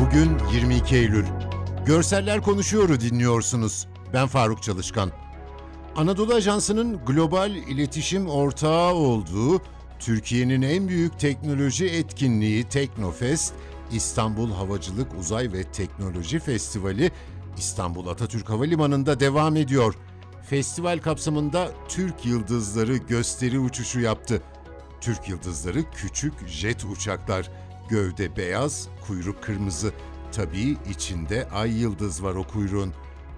Bugün 22 Eylül. Görseller Konuşuyor'u dinliyorsunuz. Ben Faruk Çalışkan. Anadolu Ajansı'nın global iletişim ortağı olduğu Türkiye'nin en büyük teknoloji etkinliği Teknofest, İstanbul Havacılık Uzay ve Teknoloji Festivali İstanbul Atatürk Havalimanı'nda devam ediyor. Festival kapsamında Türk Yıldızları gösteri uçuşu yaptı. Türk Yıldızları küçük jet uçaklar. Gövde beyaz, kuyruk kırmızı. Tabii içinde ay yıldız var o kuyruğun.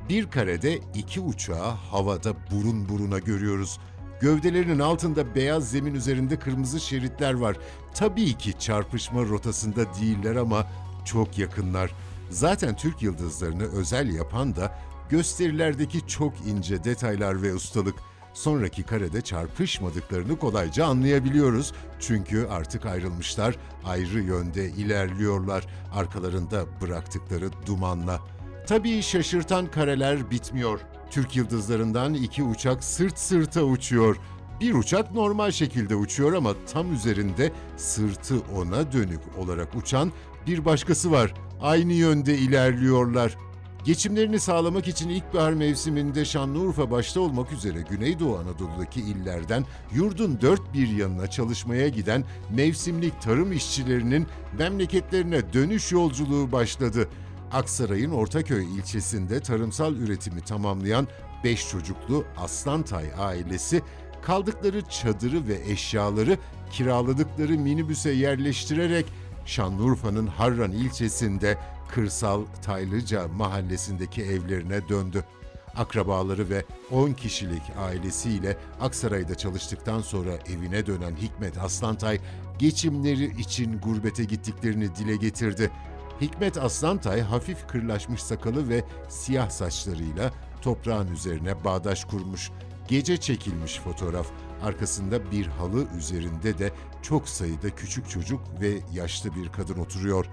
Bir karede iki uçağı havada burun buruna görüyoruz. Gövdelerinin altında beyaz zemin üzerinde kırmızı şeritler var. Tabii ki çarpışma rotasında değiller ama çok yakınlar. Zaten Türk yıldızlarını özel yapan da gösterilerdeki çok ince detaylar ve ustalık. Sonraki karede çarpışmadıklarını kolayca anlayabiliyoruz. Çünkü artık ayrılmışlar, ayrı yönde ilerliyorlar arkalarında bıraktıkları dumanla. Tabii şaşırtan kareler bitmiyor. Türk yıldızlarından iki uçak sırt sırta uçuyor. Bir uçak normal şekilde uçuyor ama tam üzerinde sırtı ona dönük olarak uçan bir başkası var. Aynı yönde ilerliyorlar. Geçimlerini sağlamak için ilkbahar mevsiminde Şanlıurfa başta olmak üzere Güneydoğu Anadolu'daki illerden yurdun dört bir yanına çalışmaya giden mevsimlik tarım işçilerinin memleketlerine dönüş yolculuğu başladı. Aksaray'ın Ortaköy ilçesinde tarımsal üretimi tamamlayan 5 çocuklu Aslantay ailesi kaldıkları çadırı ve eşyaları kiraladıkları minibüse yerleştirerek Şanlıurfa'nın Harran ilçesinde Kırsal Taylıca mahallesindeki evlerine döndü. Akrabaları ve 10 kişilik ailesiyle Aksaray'da çalıştıktan sonra evine dönen Hikmet Aslantay, geçimleri için gurbete gittiklerini dile getirdi. Hikmet Aslantay hafif kırlaşmış sakalı ve siyah saçlarıyla toprağın üzerine bağdaş kurmuş. Gece çekilmiş fotoğraf. Arkasında bir halı üzerinde de çok sayıda küçük çocuk ve yaşlı bir kadın oturuyor.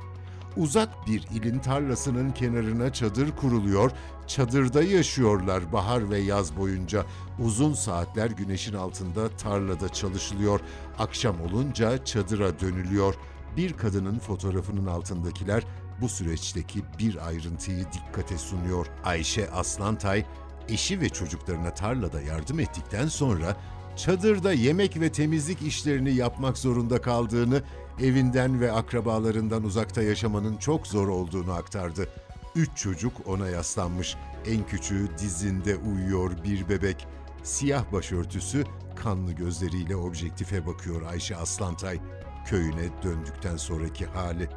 Uzak bir ilin tarlasının kenarına çadır kuruluyor, çadırda yaşıyorlar bahar ve yaz boyunca. Uzun saatler güneşin altında tarlada çalışılıyor. Akşam olunca çadıra dönülüyor. Bir kadının fotoğrafının altındakiler bu süreçteki bir ayrıntıyı dikkate sunuyor. Ayşe Aslantay, eşi ve çocuklarına tarlada yardım ettikten sonra çadırda yemek ve temizlik işlerini yapmak zorunda kaldığını, evinden ve akrabalarından uzakta yaşamanın çok zor olduğunu aktardı. Üç çocuk ona yaslanmış. En küçüğü dizinde uyuyor bir bebek. Siyah başörtüsü, kanlı gözleriyle objektife bakıyor Ayşe Aslantay. Köyüne döndükten sonraki hali.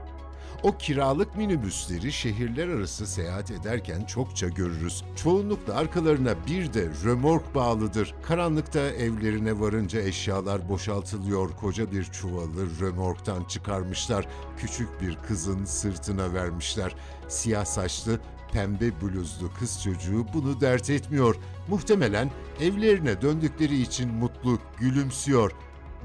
O kiralık minibüsleri şehirler arası seyahat ederken çokça görürüz. Çoğunlukla arkalarına bir de römork bağlıdır. Karanlıkta evlerine varınca eşyalar boşaltılıyor. Koca bir çuvalı römorktan çıkarmışlar. Küçük bir kızın sırtına vermişler. Siyah saçlı, pembe bluzlu kız çocuğu bunu dert etmiyor. Muhtemelen evlerine döndükleri için mutlu, gülümsüyor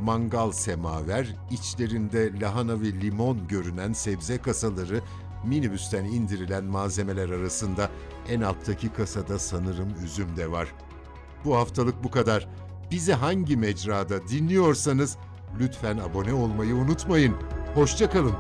mangal semaver, içlerinde lahana ve limon görünen sebze kasaları, minibüsten indirilen malzemeler arasında en alttaki kasada sanırım üzüm de var. Bu haftalık bu kadar. Bizi hangi mecrada dinliyorsanız lütfen abone olmayı unutmayın. Hoşçakalın.